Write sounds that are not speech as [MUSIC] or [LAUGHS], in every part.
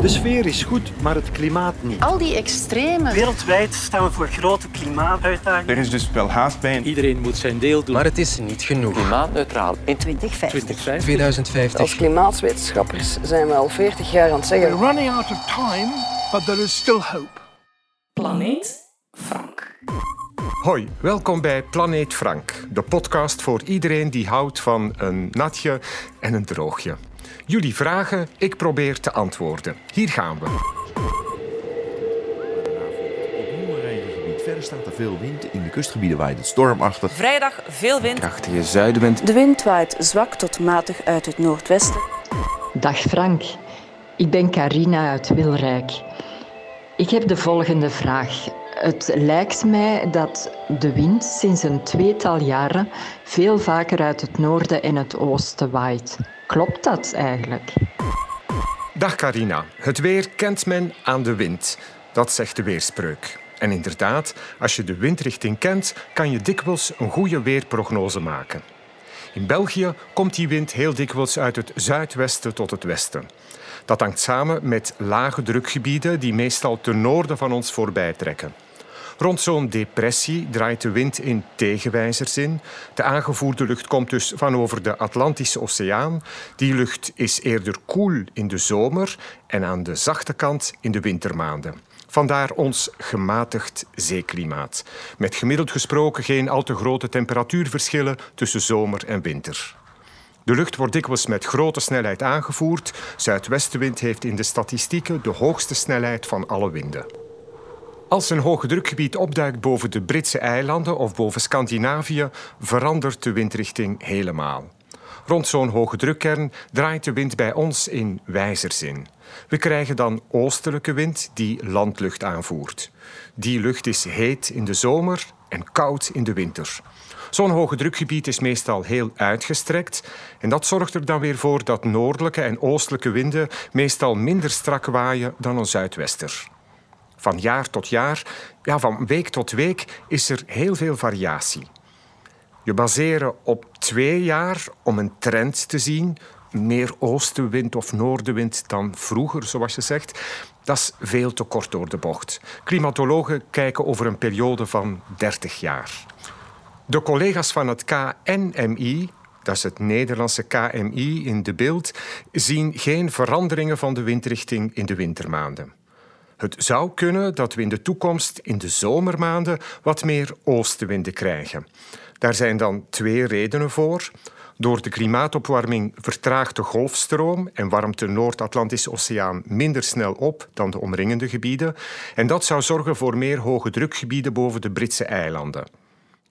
De sfeer is goed, maar het klimaat niet. Al die extreme. Wereldwijd staan we voor grote klimaatuitdagingen. Er is dus wel haast bij. Iedereen moet zijn deel doen. Maar het is niet genoeg. Klimaatneutraal in 2050. 2050. 2050. Als klimaatwetenschappers zijn we al 40 jaar aan het zeggen. We're running out of time, but there is still hope. Planeet Frank. Hoi, welkom bij Planeet Frank, de podcast voor iedereen die houdt van een natje en een droogje. Jullie vragen, ik probeer te antwoorden. Hier gaan we. Verder staat er veel wind. In de kustgebieden waait het stormachtig. Vrijdag veel wind. Krachtige zuidenwind. De wind waait zwak tot matig uit het noordwesten. Dag Frank, ik ben Carina uit Wilrijk. Ik heb de volgende vraag. Het lijkt mij dat de wind sinds een tweetal jaren veel vaker uit het noorden en het oosten waait. Klopt dat eigenlijk? Dag Carina. Het weer kent men aan de wind. Dat zegt de weerspreuk. En inderdaad, als je de windrichting kent, kan je dikwijls een goede weerprognose maken. In België komt die wind heel dikwijls uit het zuidwesten tot het westen. Dat hangt samen met lage drukgebieden die meestal ten noorden van ons voorbij trekken. Rond zo'n depressie draait de wind in tegenwijzers in. De aangevoerde lucht komt dus van over de Atlantische Oceaan. Die lucht is eerder koel in de zomer en aan de zachte kant in de wintermaanden. Vandaar ons gematigd zeeklimaat. Met gemiddeld gesproken geen al te grote temperatuurverschillen tussen zomer en winter. De lucht wordt dikwijls met grote snelheid aangevoerd. Zuidwestenwind heeft in de statistieken de hoogste snelheid van alle winden. Als een hoge drukgebied opduikt boven de Britse eilanden of boven Scandinavië, verandert de windrichting helemaal. Rond zo'n hoge drukkern draait de wind bij ons in wijzerzin. We krijgen dan oostelijke wind die landlucht aanvoert. Die lucht is heet in de zomer en koud in de winter. Zo'n hoge drukgebied is meestal heel uitgestrekt en dat zorgt er dan weer voor dat noordelijke en oostelijke winden meestal minder strak waaien dan een zuidwester. Van jaar tot jaar, ja, van week tot week, is er heel veel variatie. Je baseren op twee jaar om een trend te zien, meer oostenwind of noordenwind dan vroeger, zoals je zegt, dat is veel te kort door de bocht. Klimatologen kijken over een periode van 30 jaar. De collega's van het KNMI, dat is het Nederlandse KMI in de beeld, zien geen veranderingen van de windrichting in de wintermaanden. Het zou kunnen dat we in de toekomst in de zomermaanden wat meer oostenwinden krijgen. Daar zijn dan twee redenen voor. Door de klimaatopwarming vertraagt de golfstroom en warmt de Noord-Atlantische Oceaan minder snel op dan de omringende gebieden. En dat zou zorgen voor meer hoge drukgebieden boven de Britse eilanden.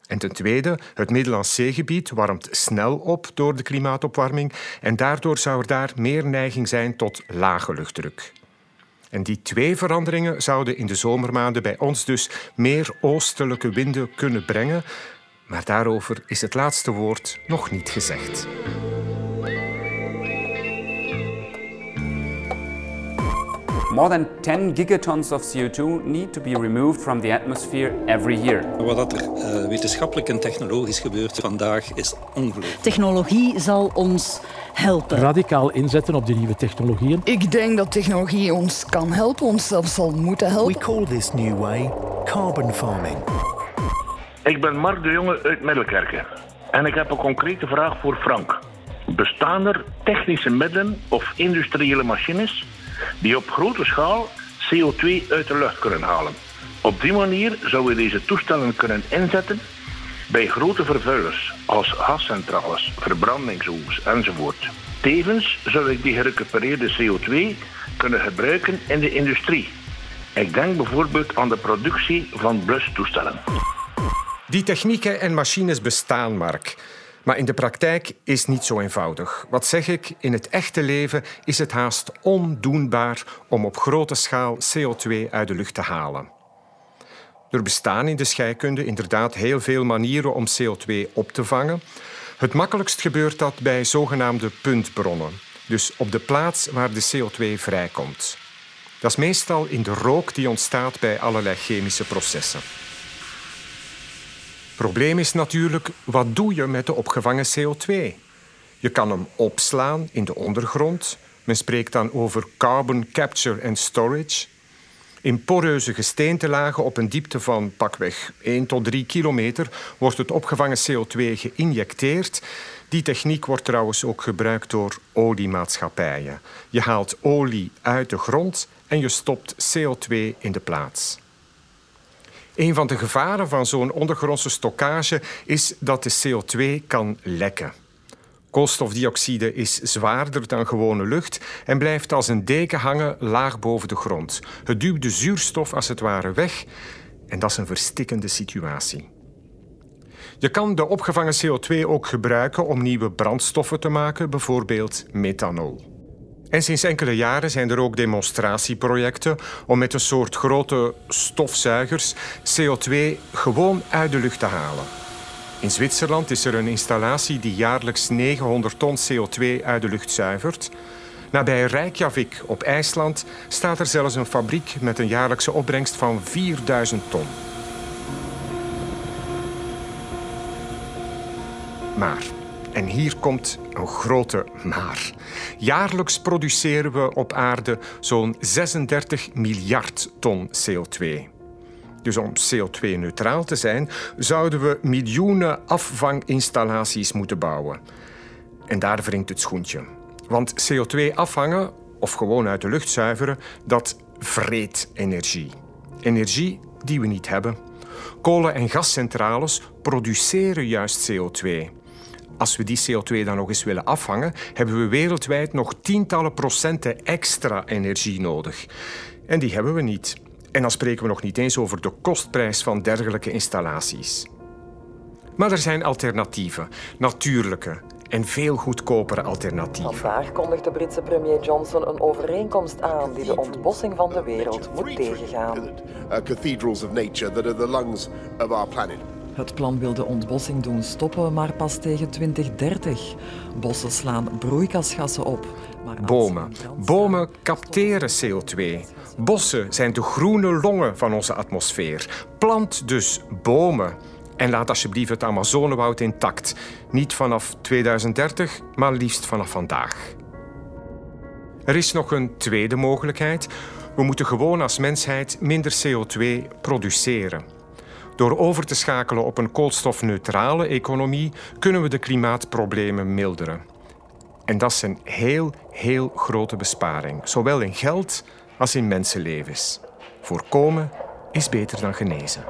En ten tweede, het Middellandse zeegebied warmt snel op door de klimaatopwarming en daardoor zou er daar meer neiging zijn tot lage luchtdruk. En die twee veranderingen zouden in de zomermaanden bij ons dus meer oostelijke winden kunnen brengen. Maar daarover is het laatste woord nog niet gezegd. More than 10 gigatons of CO2 need to be removed from the atmosphere every year. Wat er uh, wetenschappelijk en technologisch gebeurt vandaag is ongelooflijk. Technologie zal ons helpen. Radicaal inzetten op die nieuwe technologieën. Ik denk dat technologie ons kan helpen, ons zelfs zal moeten helpen. We call this new way carbon farming. Ik ben Mark de Jonge uit Middelkerken. En ik heb een concrete vraag voor Frank. Bestaan er technische middelen of industriële machines die op grote schaal CO2 uit de lucht kunnen halen. Op die manier zouden we deze toestellen kunnen inzetten bij grote vervuilers als gascentrales, verbrandingsoevens enzovoort. Tevens zou ik die gerecupereerde CO2 kunnen gebruiken in de industrie. Ik denk bijvoorbeeld aan de productie van blustoestellen. Die technieken en machines bestaan, Mark. Maar in de praktijk is niet zo eenvoudig. Wat zeg ik? In het echte leven is het haast ondoenbaar om op grote schaal CO2 uit de lucht te halen. Er bestaan in de scheikunde inderdaad heel veel manieren om CO2 op te vangen. Het makkelijkst gebeurt dat bij zogenaamde puntbronnen, dus op de plaats waar de CO2 vrijkomt. Dat is meestal in de rook die ontstaat bij allerlei chemische processen. Probleem is natuurlijk, wat doe je met de opgevangen CO2? Je kan hem opslaan in de ondergrond. Men spreekt dan over carbon capture and storage. In poreuze gesteentelagen op een diepte van pakweg 1 tot 3 kilometer wordt het opgevangen CO2 geïnjecteerd. Die techniek wordt trouwens ook gebruikt door oliemaatschappijen. Je haalt olie uit de grond en je stopt CO2 in de plaats. Een van de gevaren van zo'n ondergrondse stockage is dat de CO2 kan lekken. Koolstofdioxide is zwaarder dan gewone lucht en blijft als een deken hangen laag boven de grond. Het duwt de zuurstof als het ware weg en dat is een verstikkende situatie. Je kan de opgevangen CO2 ook gebruiken om nieuwe brandstoffen te maken, bijvoorbeeld methanol. En sinds enkele jaren zijn er ook demonstratieprojecten om met een soort grote stofzuigers CO2 gewoon uit de lucht te halen. In Zwitserland is er een installatie die jaarlijks 900 ton CO2 uit de lucht zuivert. Nabij Reykjavik op IJsland staat er zelfs een fabriek met een jaarlijkse opbrengst van 4000 ton. Maar, en hier komt een grote maar. Jaarlijks produceren we op aarde zo'n 36 miljard ton CO2. Dus om CO2-neutraal te zijn, zouden we miljoenen afvanginstallaties moeten bouwen. En daar wringt het schoentje. Want CO2 afvangen, of gewoon uit de lucht zuiveren, dat vreet energie. Energie die we niet hebben. Kolen- en gascentrales produceren juist CO2. Als we die CO2 dan nog eens willen afvangen, hebben we wereldwijd nog tientallen procenten extra energie nodig. En die hebben we niet. En dan spreken we nog niet eens over de kostprijs van dergelijke installaties. Maar er zijn alternatieven, natuurlijke en veel goedkopere alternatieven. Vandaag kondigt Britse premier Johnson een overeenkomst aan die de ontbossing van de wereld moet tegengaan. Cathedrals of nature that are the lungs of our planet. Het plan wil de ontbossing doen stoppen, maar pas tegen 2030. Bossen slaan broeikasgassen op. Maar Bomen. Bomen capteren CO2. Bossen zijn de groene longen van onze atmosfeer. Plant dus bomen. En laat alsjeblieft het Amazonewoud intact. Niet vanaf 2030, maar liefst vanaf vandaag. Er is nog een tweede mogelijkheid. We moeten gewoon als mensheid minder CO2 produceren. Door over te schakelen op een koolstofneutrale economie kunnen we de klimaatproblemen milderen. En dat is een heel, heel grote besparing, zowel in geld als in mensenlevens. Voorkomen is beter dan genezen.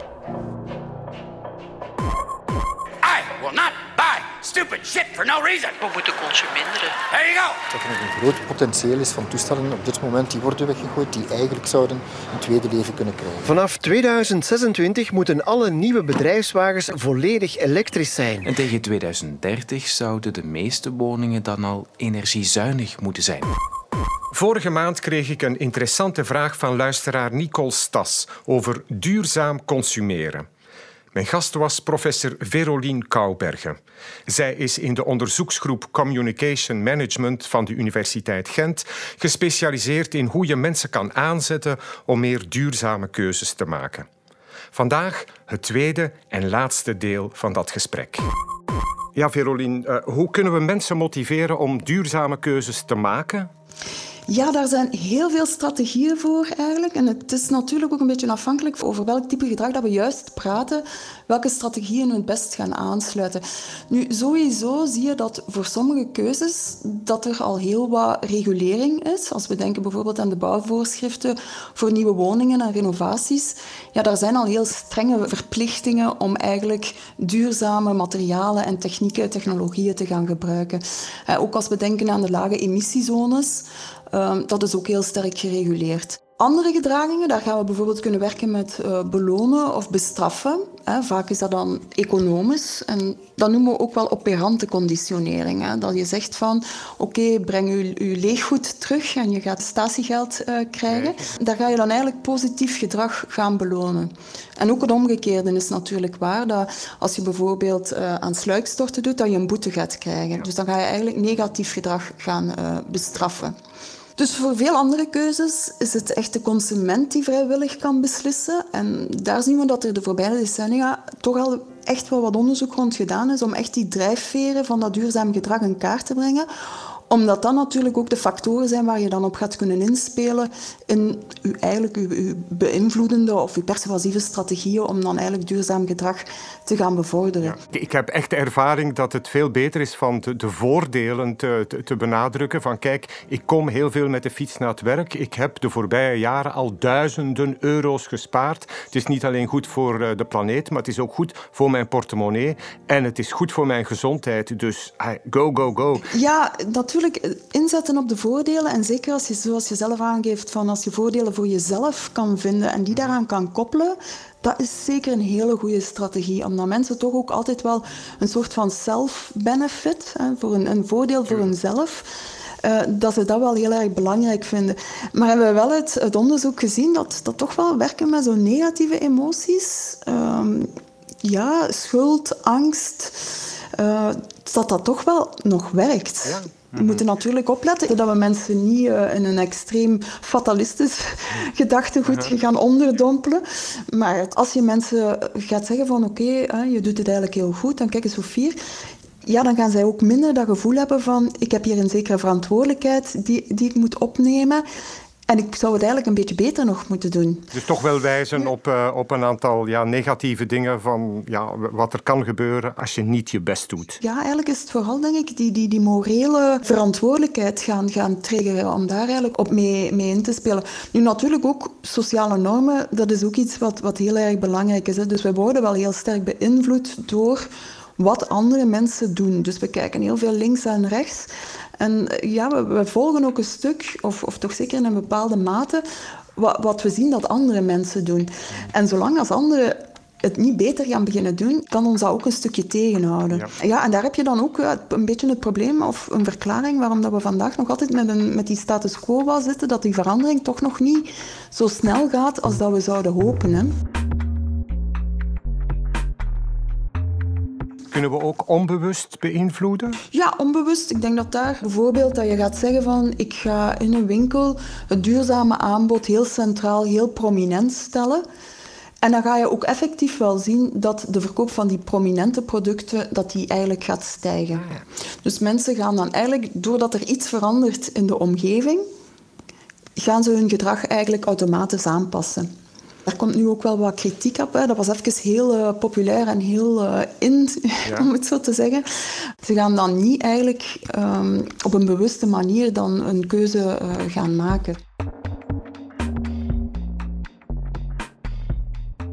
I will not stupid shit for no reason. We moeten consumeren. There you go. Dat er nog een groot potentieel is van toestellen op dit moment die worden weggegooid, die eigenlijk zouden een tweede leven kunnen krijgen. Vanaf 2026 moeten alle nieuwe bedrijfswagens volledig elektrisch zijn. En tegen 2030 zouden de meeste woningen dan al energiezuinig moeten zijn. Vorige maand kreeg ik een interessante vraag van luisteraar Nicole Stas over duurzaam consumeren. Mijn gast was professor Verolien Koubergen. Zij is in de onderzoeksgroep Communication Management van de Universiteit Gent gespecialiseerd in hoe je mensen kan aanzetten om meer duurzame keuzes te maken. Vandaag het tweede en laatste deel van dat gesprek. Ja, Verolien, uh, hoe kunnen we mensen motiveren om duurzame keuzes te maken? Ja, daar zijn heel veel strategieën voor eigenlijk. En het is natuurlijk ook een beetje afhankelijk over welk type gedrag dat we juist praten, welke strategieën het best gaan aansluiten. Nu, sowieso zie je dat voor sommige keuzes dat er al heel wat regulering is. Als we denken bijvoorbeeld aan de bouwvoorschriften voor nieuwe woningen en renovaties. Ja, daar zijn al heel strenge verplichtingen om eigenlijk duurzame materialen en technieken, technologieën te gaan gebruiken. Ook als we denken aan de lage emissiezones. Um, dat is ook heel sterk gereguleerd. Andere gedragingen, daar gaan we bijvoorbeeld kunnen werken met uh, belonen of bestraffen. Hè. Vaak is dat dan economisch. En dat noemen we ook wel operante conditionering. Hè. Dat je zegt van, oké, okay, breng je, je leeggoed terug en je gaat statiegeld uh, krijgen. Daar ga je dan eigenlijk positief gedrag gaan belonen. En ook het omgekeerde is natuurlijk waar. Dat als je bijvoorbeeld uh, aan sluikstorten doet, dat je een boete gaat krijgen. Dus dan ga je eigenlijk negatief gedrag gaan bestraffen. Dus voor veel andere keuzes is het echt de consument die vrijwillig kan beslissen. En daar zien we dat er de voorbije decennia toch al echt wel wat onderzoek rond gedaan is om echt die drijfveren van dat duurzaam gedrag in kaart te brengen omdat dat natuurlijk ook de factoren zijn waar je dan op gaat kunnen inspelen in uw, eigenlijk uw, uw beïnvloedende of uw persuasieve strategieën om dan eigenlijk duurzaam gedrag te gaan bevorderen. Ja. Ik heb echt de ervaring dat het veel beter is van de, de voordelen te, te, te, benadrukken. Van kijk, ik kom heel veel met de fiets naar het werk. Ik heb de voorbije jaren al duizenden euro's gespaard. Het is niet alleen goed voor eh, de planeet, maar het is ook goed voor mijn portemonnee. En het is goed voor mijn gezondheid. Dus go, go, go. Ja, natuurlijk natuurlijk inzetten op de voordelen. En zeker als je, zoals je zelf aangeeft, van als je voordelen voor jezelf kan vinden en die daaraan kan koppelen, dat is zeker een hele goede strategie. Omdat mensen toch ook altijd wel een soort van self-benefit, voor een, een voordeel voor hunzelf. Uh, dat ze dat wel heel erg belangrijk vinden. Maar hebben we wel het, het onderzoek gezien dat, dat toch wel werken met zo'n negatieve emoties. Uh, ja, schuld, angst. Uh, dat dat toch wel nog werkt. Ja. We moeten natuurlijk opletten dat we mensen niet uh, in een extreem fatalistisch gedachtegoed gaan onderdompelen. Maar als je mensen gaat zeggen van oké, okay, je doet het eigenlijk heel goed, dan kijk eens hoe fier. Ja, dan gaan zij ook minder dat gevoel hebben van ik heb hier een zekere verantwoordelijkheid die, die ik moet opnemen. En ik zou het eigenlijk een beetje beter nog moeten doen. Dus toch wel wijzen op, uh, op een aantal ja, negatieve dingen van ja, wat er kan gebeuren als je niet je best doet. Ja, eigenlijk is het vooral denk ik die, die, die morele verantwoordelijkheid gaan, gaan triggeren om daar eigenlijk op mee, mee in te spelen. Nu natuurlijk ook sociale normen, dat is ook iets wat, wat heel erg belangrijk is. Hè. Dus wij worden wel heel sterk beïnvloed door wat andere mensen doen. Dus we kijken heel veel links en rechts. En ja, we, we, volgen ook een stuk, of, of toch zeker in een bepaalde mate, wat, wat we zien dat andere mensen doen. En zolang als anderen het niet beter gaan beginnen doen, kan ons dat ook een stukje tegenhouden. Ja, ja en daar heb je dan ook een beetje het probleem, of een verklaring waarom dat we vandaag nog altijd met, een, met die status quo zitten, dat die verandering toch nog niet zo snel gaat als dat we zouden hopen. Hè. Kunnen we ook onbewust beïnvloeden? Ja, onbewust. Ik denk dat daar bijvoorbeeld dat je gaat zeggen van ik ga in een winkel het duurzame aanbod heel centraal, heel prominent stellen. En dan ga je ook effectief wel zien dat de verkoop van die prominente producten dat die eigenlijk gaat stijgen. Dus mensen gaan dan eigenlijk, doordat er iets verandert in de omgeving, gaan ze hun gedrag eigenlijk automatisch aanpassen. Daar komt nu ook wel wat kritiek op. Hè. Dat was even heel uh, populair en heel uh, in, [LAUGHS] ja. om het zo te zeggen. Ze gaan dan niet eigenlijk um, op een bewuste manier dan een keuze uh, gaan maken.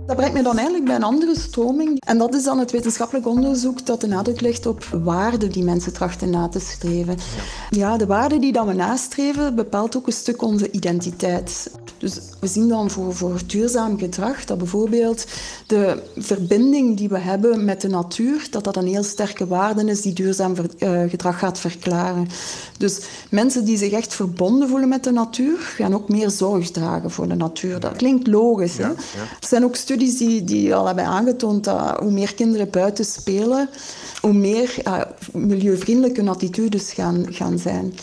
Dat brengt me dan eigenlijk bij een andere stroming. En dat is dan het wetenschappelijk onderzoek dat de nadruk legt op waarden die mensen trachten na te streven. Ja, de waarden die dat we nastreven bepaalt ook een stuk onze identiteit. Dus we zien dan voor, voor duurzaam gedrag dat bijvoorbeeld de verbinding die we hebben met de natuur, dat dat een heel sterke waarde is die duurzaam ver, uh, gedrag gaat verklaren. Dus mensen die zich echt verbonden voelen met de natuur, gaan ook meer zorg dragen voor de natuur. Dat klinkt logisch. Ja, hè? Ja. Er zijn ook studies die, die al hebben aangetoond dat hoe meer kinderen buiten spelen, hoe meer uh, milieuvriendelijke attitudes gaan, gaan zijn.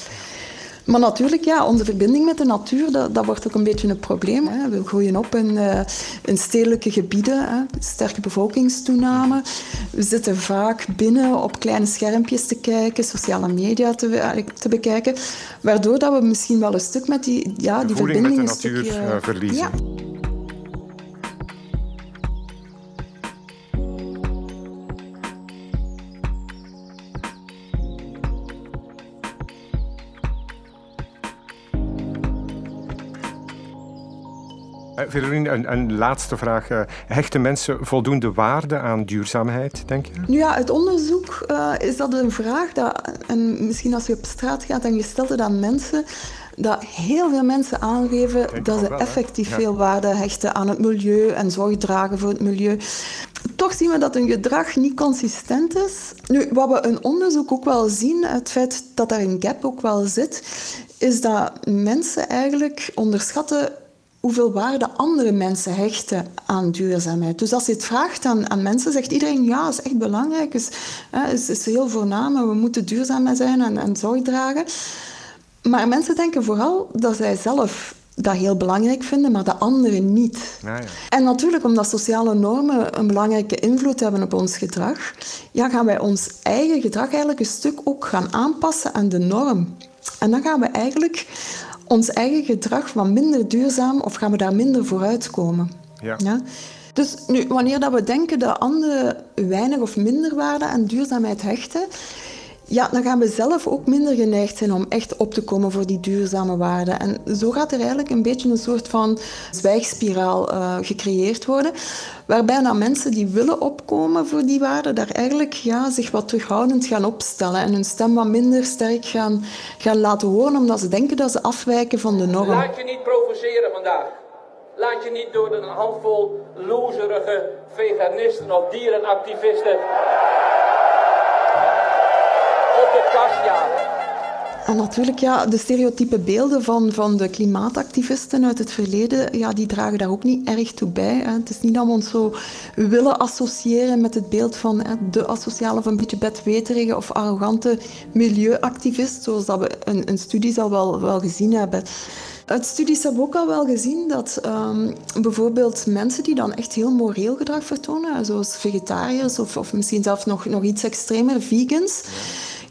Maar natuurlijk, ja, onze verbinding met de natuur, dat, dat wordt ook een beetje een probleem. Hè. We groeien op in, uh, in stedelijke gebieden, hè. sterke bevolkingstoename. We zitten vaak binnen op kleine schermpjes te kijken, sociale media te, te bekijken, waardoor dat we misschien wel een stuk met die, ja, die verbinding met de natuur stukje, uh, verliezen. Ja. Verorine, een, een, laatste vraag. Hechten mensen voldoende waarde aan duurzaamheid, denk je? Nu ja, het onderzoek uh, is dat een vraag dat, en misschien als je op straat gaat en je stelt het aan mensen, dat heel veel mensen aangeven dat ze wel, effectief ja. veel waarde hechten aan het milieu en zorg dragen voor het milieu. Toch zien we dat hun gedrag niet consistent is. Nu, wat we in onderzoek ook wel zien, het feit dat daar een gap ook wel zit, is dat mensen eigenlijk onderschatten hoeveel waarde andere mensen hechten aan duurzaamheid. Dus als je het vraagt aan, aan mensen, zegt iedereen ja, is echt belangrijk, is, is, is heel voornaam, we moeten duurzaam zijn en, en zorg dragen. Maar mensen denken vooral dat zij zelf dat heel belangrijk vinden, maar de anderen niet. Ja, ja. En natuurlijk, omdat sociale normen een belangrijke invloed hebben op ons gedrag, ja, gaan wij ons eigen gedrag eigenlijk een stuk ook gaan aanpassen aan de norm. En dan gaan we eigenlijk ons eigen gedrag wat minder duurzaam of gaan we daar minder voor uitkomen. Ja. Dus nu, wanneer dat we denken dat anderen weinig of minder waarde aan duurzaamheid hechten, ja, dan gaan we zelf ook minder geneigd zijn om echt op te komen voor die duurzame waarden. En zo gaat er eigenlijk een beetje een soort van zwijgspiraal uh, gecreëerd worden, waarbij dan mensen die willen opkomen voor die waarden, daar eigenlijk ja, zich wat terughoudend gaan opstellen en hun stem wat minder sterk gaan, gaan laten horen, omdat ze denken dat ze afwijken van de norm. Laat je niet provoceren vandaag. Laat je niet door een handvol loserige veganisten of dierenactivisten En natuurlijk, ja, de stereotype beelden van, van de klimaatactivisten uit het verleden, ja, die dragen daar ook niet erg toe bij. Het is niet dat we ons zo willen associëren met het beeld van hè, de asociale of een beetje bedweterige of arrogante milieuactivist, zoals dat we een, een studie al wel, wel gezien hebben. Uit studies hebben we ook al wel gezien dat um, bijvoorbeeld mensen die dan echt heel moreel gedrag vertonen, zoals vegetariërs of, of misschien zelfs nog, nog iets extremer, vegans,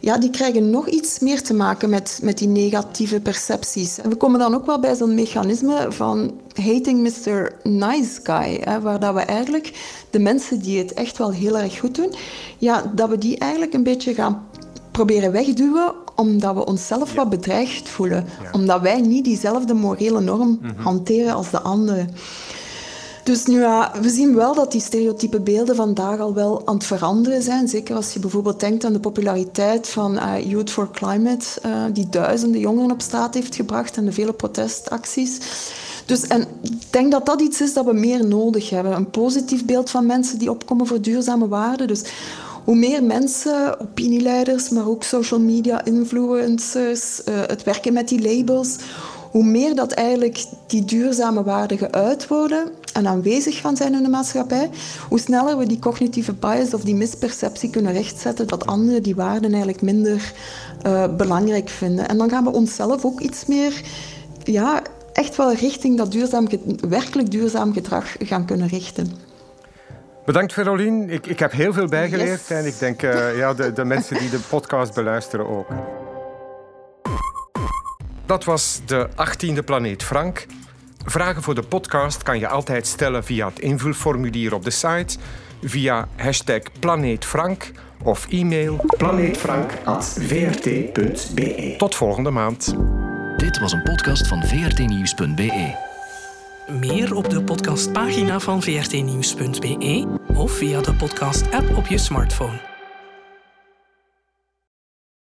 die krijgen nog iets meer te maken met, met die negatieve percepties. En we komen dan ook wel bij zo'n mechanisme van hating Mr. Nice Guy, hè, waar dat we eigenlijk de mensen die het echt wel heel erg goed doen, ja, dat we die eigenlijk een beetje gaan proberen wegduwen omdat we onszelf wat bedreigd voelen. Omdat wij niet diezelfde morele norm hanteren als de anderen. Dus nu, we zien wel dat die stereotype beelden vandaag al wel aan het veranderen zijn. Zeker als je bijvoorbeeld denkt aan de populariteit van uh, Youth for Climate, uh, die duizenden jongeren op straat heeft gebracht en de vele protestacties. Dus en ik denk dat dat iets is dat we meer nodig hebben. Een positief beeld van mensen die opkomen voor duurzame waarden. Dus hoe meer mensen, opinieleiders, maar ook social media influencers, uh, het werken met die labels, hoe meer dat eigenlijk die duurzame waarden geuit worden en aanwezig gaan zijn in de maatschappij, hoe sneller we die cognitieve bias of die misperceptie kunnen rechtzetten dat anderen die waarden eigenlijk minder uh, belangrijk vinden. En dan gaan we onszelf ook iets meer, ja, echt wel richting dat duurzaam, werkelijk duurzaam gedrag gaan kunnen richten. Bedankt, Verolien. Ik, ik heb heel veel bijgeleerd yes. en ik denk uh, ja, de, de mensen die de podcast beluisteren ook. Dat was de 18e Planeet Frank. Vragen voor de podcast kan je altijd stellen via het invulformulier op de site, via hashtag planeetfrank of e-mail planeetfrank.vrt.be. Tot volgende maand. Dit was een podcast van vrtnieuws.be. Meer op de podcastpagina van vrtnieuws.be of via de podcast-app op je smartphone.